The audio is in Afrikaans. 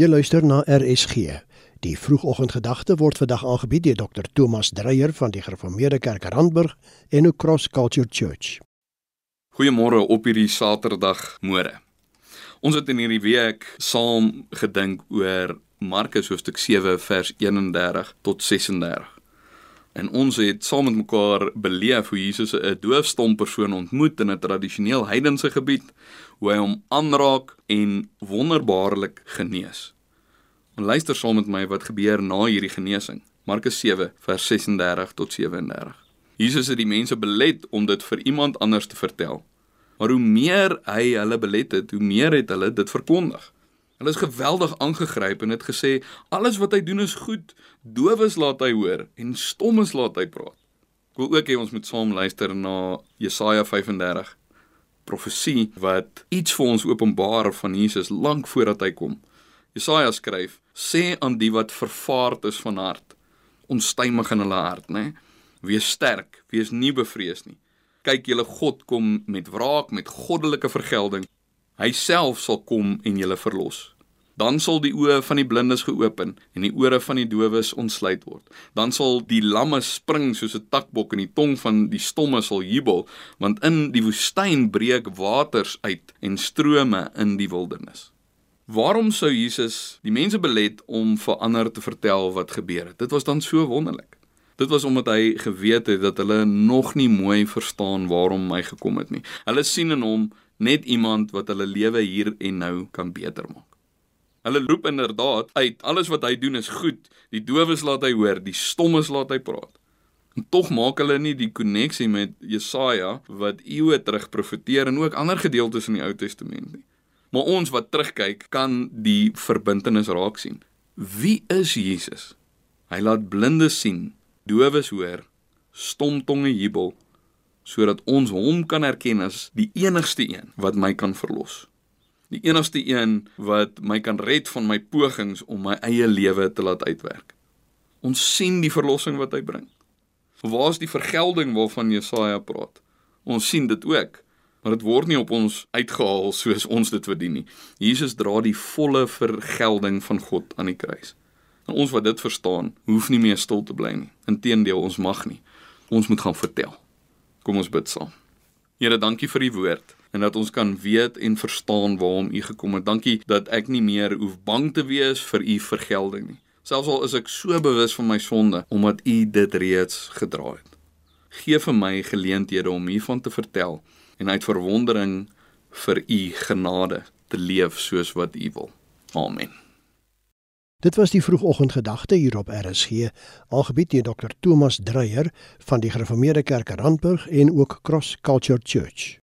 Jy luister na RSG. Die vroegoggendgedagte word vandag aangebied deur Dr. Thomas Dreyer van die Gereformeerde Kerk Randburg en ook Cross Culture Church. Goeiemôre op hierdie Saterdag môre. Ons het in hierdie week saam gedink oor Markus hoofstuk 7 vers 31 tot 36. En ons het saam met mekaar beleef hoe Jesus 'n doofstom persoon ontmoet in 'n tradisioneel heidense gebied, hoe hy hom aanraak en wonderbaarlik genees. En luister saam met my wat gebeur na hierdie genesing. Markus 7 vers 36 tot 37. Jesus het die mense belet om dit vir iemand anders te vertel. Maar hoe meer hy hulle belet het, hoe meer het hulle dit verkondig. Hulle is geweldig aangegryp en het gesê alles wat hy doen is goed. Dowes laat hy hoor en stommes laat hy praat. Ek wil ook hê ons moet saam luister na Jesaja 35 profesie wat iets vir ons openbaar van Jesus lank voordat hy kom. Jesaja skryf: "Sê aan die wat vervaard is van hart, onstuimig in hulle hart, né? Wees sterk, wees nie bevrees nie. Kyk, julle God kom met wraak, met goddelike vergelding. Hy self sal kom en julle verlos." Dan sal die oë van die blindes geopen en die ore van die dowes ontsluit word. Dan sal die lamme spring soos 'n takbok en die tong van die stomme sal jubel, want in die woestyn breek waters uit en strome in die wildernis. Waarom sou Jesus die mense belet om vir ander te vertel wat gebeur het? Dit was dan so wonderlik. Dit was omdat hy geweet het dat hulle nog nie mooi verstaan waarom hy gekom het nie. Hulle sien in hom net iemand wat hulle lewe hier en nou kan beter maak. Hulle roep inderdaad uit, alles wat hy doen is goed. Die dowes laat hy hoor, die stommes laat hy praat. En tog maak hulle nie die koneksie met Jesaja wat eeue terug profeteer en ook ander gedeeltes in die Ou Testament nie. Maar ons wat terugkyk, kan die verbintenis raak sien. Wie is Jesus? Hy laat blindes sien, dowes hoor, stomtonge jubel sodat ons hom kan erken as die enigste een wat my kan verlos die enigste een wat my kan red van my pogings om my eie lewe te laat uitwerk. Ons sien die verlossing wat hy bring. Waar is die vergelding waarvan Jesaja praat? Ons sien dit ook, maar dit word nie op ons uitgehaal soos ons dit verdien nie. Jesus dra die volle vergelding van God aan die kruis. En ons wat dit verstaan, hoef nie meer stil te bly nie. Inteendeel, ons mag nie. Ons moet gaan vertel. Kom ons bid saam. Here, dankie vir u woord en dat ons kan weet en verstaan waarom u gekom het. Dankie dat ek nie meer hoef bang te wees vir u vergelding nie. Selfs al is ek so bewus van my sonde omdat u dit reeds gedra het. Geef vir my geleenthede om hiervan te vertel en uit verwondering vir u genade te leef soos wat u wil. Amen. Dit was die vroegoggendgedagte hier op RSG, aangebied deur Dr. Thomas Dreyer van die Gereformeerde Kerk Randburg en ook Cross Culture Church.